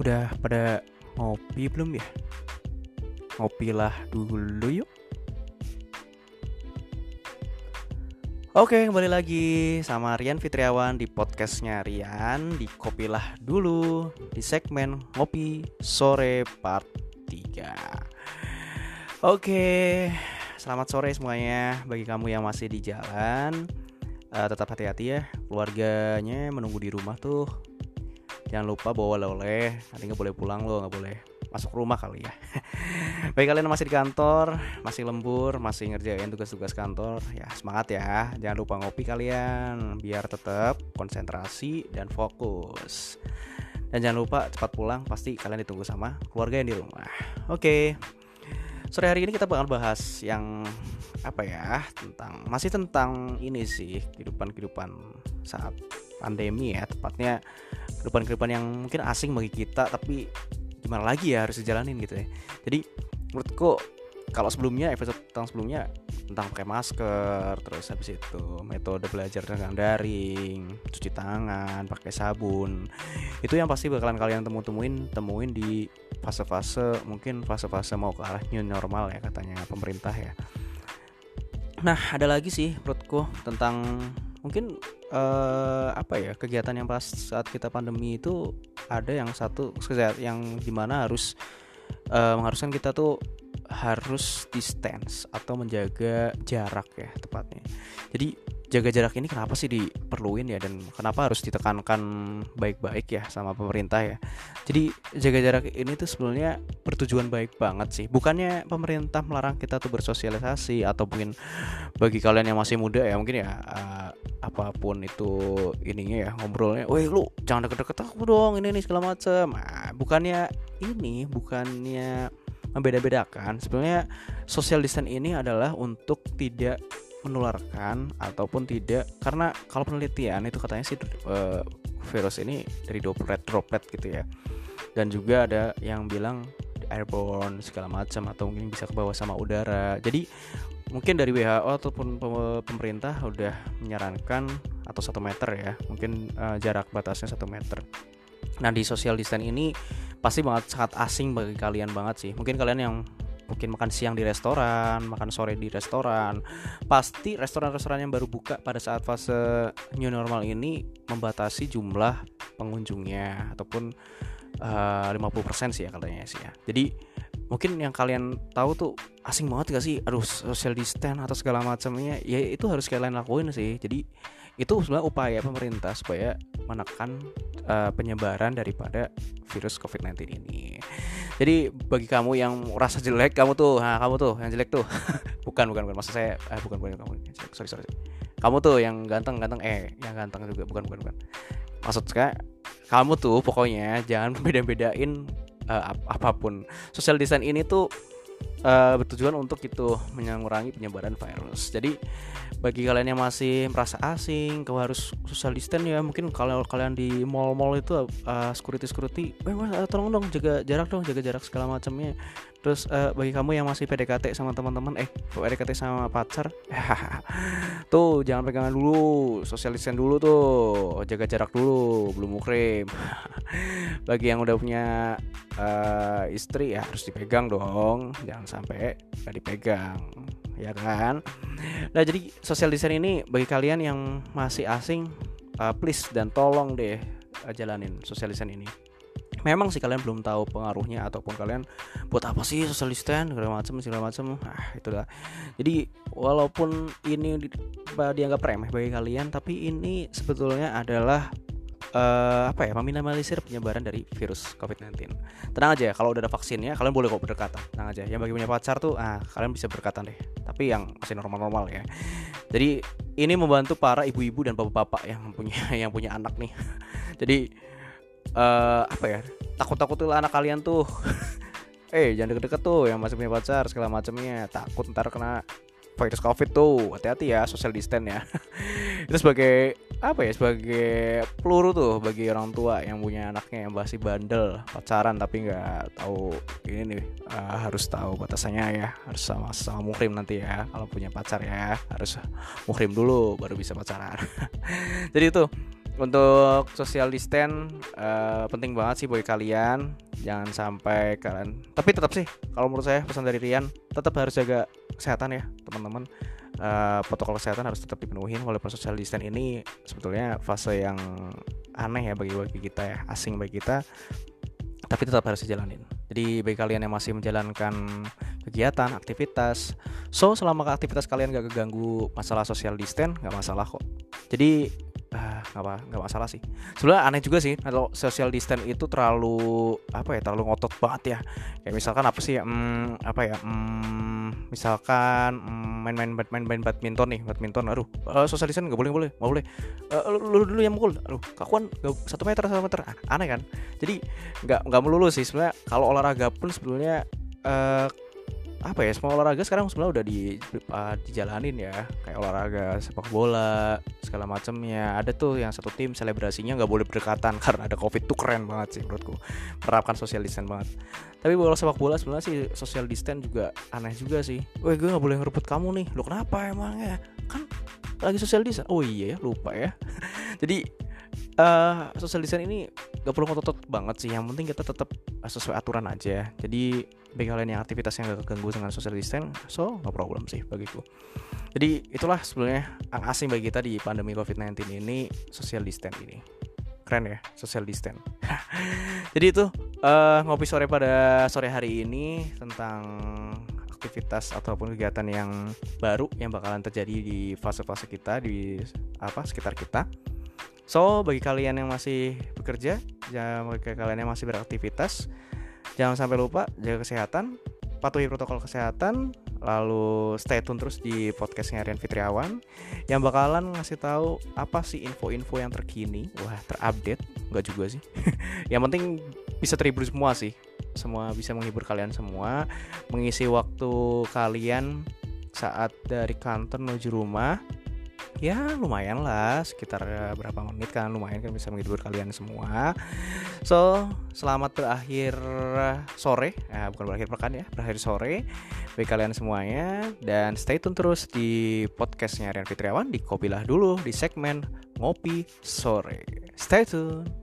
Udah pada ngopi belum ya? Ngopilah dulu yuk. Oke, kembali lagi sama Rian Fitriawan di podcastnya Rian di Kopilah Dulu di segmen Ngopi Sore Part 3 Oke, selamat sore semuanya bagi kamu yang masih di jalan uh, Tetap hati-hati ya, keluarganya menunggu di rumah tuh Jangan lupa bawa oleh-oleh, nanti nggak boleh pulang loh, nggak boleh masuk rumah kali ya. Baik kalian masih di kantor, masih lembur, masih ngerjain tugas-tugas kantor, ya semangat ya. Jangan lupa ngopi kalian biar tetap konsentrasi dan fokus. Dan jangan lupa cepat pulang, pasti kalian ditunggu sama keluarga yang di rumah. Oke. Sore hari ini kita bakal bahas yang apa ya tentang masih tentang ini sih kehidupan-kehidupan saat pandemi ya tepatnya kehidupan-kehidupan yang mungkin asing bagi kita tapi gimana lagi ya harus dijalanin gitu ya. Jadi menurutku kalau sebelumnya episode tentang sebelumnya tentang pakai masker terus habis itu metode belajar dengan daring cuci tangan pakai sabun itu yang pasti bakalan kalian temu temuin temuin di fase-fase mungkin fase-fase mau ke arah new normal ya katanya pemerintah ya. Nah ada lagi sih menurutku tentang mungkin uh, apa ya kegiatan yang pas saat kita pandemi itu ada yang satu yang di mana harus uh, mengharuskan kita tuh harus distance atau menjaga jarak ya tepatnya. Jadi jaga jarak ini kenapa sih diperluin ya dan kenapa harus ditekankan baik-baik ya sama pemerintah ya? Jadi jaga jarak ini tuh sebenarnya bertujuan baik banget sih. Bukannya pemerintah melarang kita tuh bersosialisasi atau mungkin bagi kalian yang masih muda ya mungkin ya uh, apa pun itu ininya ya ngobrolnya woi lu jangan deket-deket aku dong ini nih segala macam nah, bukannya ini bukannya membeda-bedakan sebenarnya social distance ini adalah untuk tidak menularkan ataupun tidak karena kalau penelitian itu katanya sih uh, virus ini dari droplet droplet gitu ya. Dan juga ada yang bilang airborne segala macam atau mungkin bisa ke bawah sama udara. Jadi mungkin dari WHO ataupun pemerintah udah menyarankan atau satu meter ya mungkin uh, jarak batasnya satu meter nah di social distance ini pasti banget sangat asing bagi kalian banget sih mungkin kalian yang mungkin makan siang di restoran, makan sore di restoran. Pasti restoran-restoran yang baru buka pada saat fase new normal ini membatasi jumlah pengunjungnya ataupun uh, eh, 50% sih ya katanya sih ya. Jadi mungkin yang kalian tahu tuh asing banget gak sih? Aduh, social distance atau segala macamnya. Ya itu harus kalian lakuin sih. Jadi itu sebenarnya upaya pemerintah supaya menekan uh, penyebaran daripada virus COVID-19 ini. Jadi bagi kamu yang rasa jelek, kamu tuh, nah kamu tuh yang jelek tuh, bukan bukan bukan maksud saya, eh, bukan bukan kamu, sorry sorry, kamu tuh yang ganteng ganteng, eh yang ganteng juga, bukan bukan bukan. Maksud saya, kamu tuh pokoknya jangan beda-bedain uh, ap apa pun. Social design ini tuh uh, bertujuan untuk itu mengurangi penyebaran virus. Jadi bagi kalian yang masih merasa asing, kau harus social distance ya. Mungkin kalau kalian di mall-mall itu uh, security security, eh mas, tolong dong jaga jarak dong, jaga jarak segala macamnya. Terus uh, bagi kamu yang masih PDKT sama teman-teman, eh PDKT sama pacar, tuh jangan pegangan dulu, social distance dulu tuh, jaga jarak dulu, belum mukrim. bagi yang udah punya uh, istri ya harus dipegang dong, jangan sampai gak dipegang ya kan? Nah jadi social design ini bagi kalian yang masih asing uh, please dan tolong deh uh, jalanin social design ini memang sih kalian belum tahu pengaruhnya ataupun kalian buat apa sih social design segala macam segala macam ah itulah jadi walaupun ini dianggap remeh bagi kalian tapi ini sebetulnya adalah uh, apa ya meminimalisir penyebaran dari virus COVID-19. Tenang aja, kalau udah ada vaksinnya, kalian boleh kok berdekatan. Tenang aja. Yang bagi punya pacar tuh, ah kalian bisa berdekatan deh. Tapi yang masih normal-normal ya. Jadi ini membantu para ibu-ibu dan bapak-bapak yang punya yang punya anak nih. Jadi uh, apa ya? Takut-takutilah anak kalian tuh. eh jangan deket-deket tuh yang masih punya pacar segala macamnya. Takut ntar kena virus covid tuh hati-hati ya social distance ya itu sebagai apa ya sebagai peluru tuh bagi orang tua yang punya anaknya yang masih bandel pacaran tapi nggak tahu ini nih uh, harus tahu batasannya ya harus sama sama muhrim nanti ya kalau punya pacar ya harus muhrim dulu baru bisa pacaran jadi itu untuk social distance uh, penting banget sih buat kalian. Jangan sampai kalian tapi tetap sih kalau menurut saya pesan dari Rian tetap harus jaga kesehatan ya teman-teman. Uh, protokol kesehatan harus tetap dipenuhi walaupun social distance ini sebetulnya fase yang aneh ya bagi bagi kita ya asing bagi kita. Tapi tetap harus dijalanin. Jadi bagi kalian yang masih menjalankan kegiatan aktivitas so selama aktivitas kalian gak keganggu masalah social distance nggak masalah kok. Jadi nggak apa nggak masalah sih. Sebenarnya aneh juga sih kalau social distance itu terlalu apa ya terlalu ngotot banget ya. Kayak misalkan apa sih hmm, apa ya hmm, misalkan hmm, main main main main badminton nih badminton aduh uh, social distance nggak boleh boleh nggak boleh. Uh, lu, lu dulu yang mukul aduh kakuan satu meter satu meter aneh kan? Jadi nggak nggak melulu sih sebenarnya kalau olahraga pun sebetulnya uh, apa ya semua olahraga sekarang sebenarnya udah di uh, dijalanin ya. Kayak olahraga sepak bola segala macamnya ada tuh yang satu tim selebrasinya nggak boleh berdekatan karena ada covid. Tuh keren banget sih menurutku. Menerapkan social distance banget. Tapi bola sepak bola sebenarnya sih social distance juga aneh juga sih. Weh gue nggak boleh ngerebut kamu nih. Lo kenapa emangnya? Kan lagi social distance. Oh iya ya lupa ya. Jadi uh, social distance ini gak perlu ngotot banget sih. Yang penting kita tetap sesuai aturan aja. Jadi bagi kalian yang aktivitasnya gak keganggu dengan social distance so no problem sih bagiku. Jadi itulah sebenarnya yang asing bagi kita di pandemi covid-19 ini social distance ini. Keren ya social distance. Jadi itu uh, ngopi sore pada sore hari ini tentang aktivitas ataupun kegiatan yang baru yang bakalan terjadi di fase-fase kita di apa sekitar kita so bagi kalian yang masih bekerja ya bagi kalian yang masih beraktivitas Jangan sampai lupa jaga kesehatan, patuhi protokol kesehatan, lalu stay tune terus di podcastnya Rian Fitriawan yang bakalan ngasih tahu apa sih info-info yang terkini, wah terupdate, nggak juga sih. yang penting bisa terhibur semua sih, semua bisa menghibur kalian semua, mengisi waktu kalian saat dari kantor menuju rumah ya lumayan lah sekitar eh, berapa menit kan lumayan kan bisa menghibur kalian semua. So selamat berakhir sore. Ya bukan berakhir pekan ya berakhir sore bagi kalian semuanya. Dan stay tune terus di podcastnya Rian Fitriawan di Kopilah dulu di segmen ngopi sore. Stay tune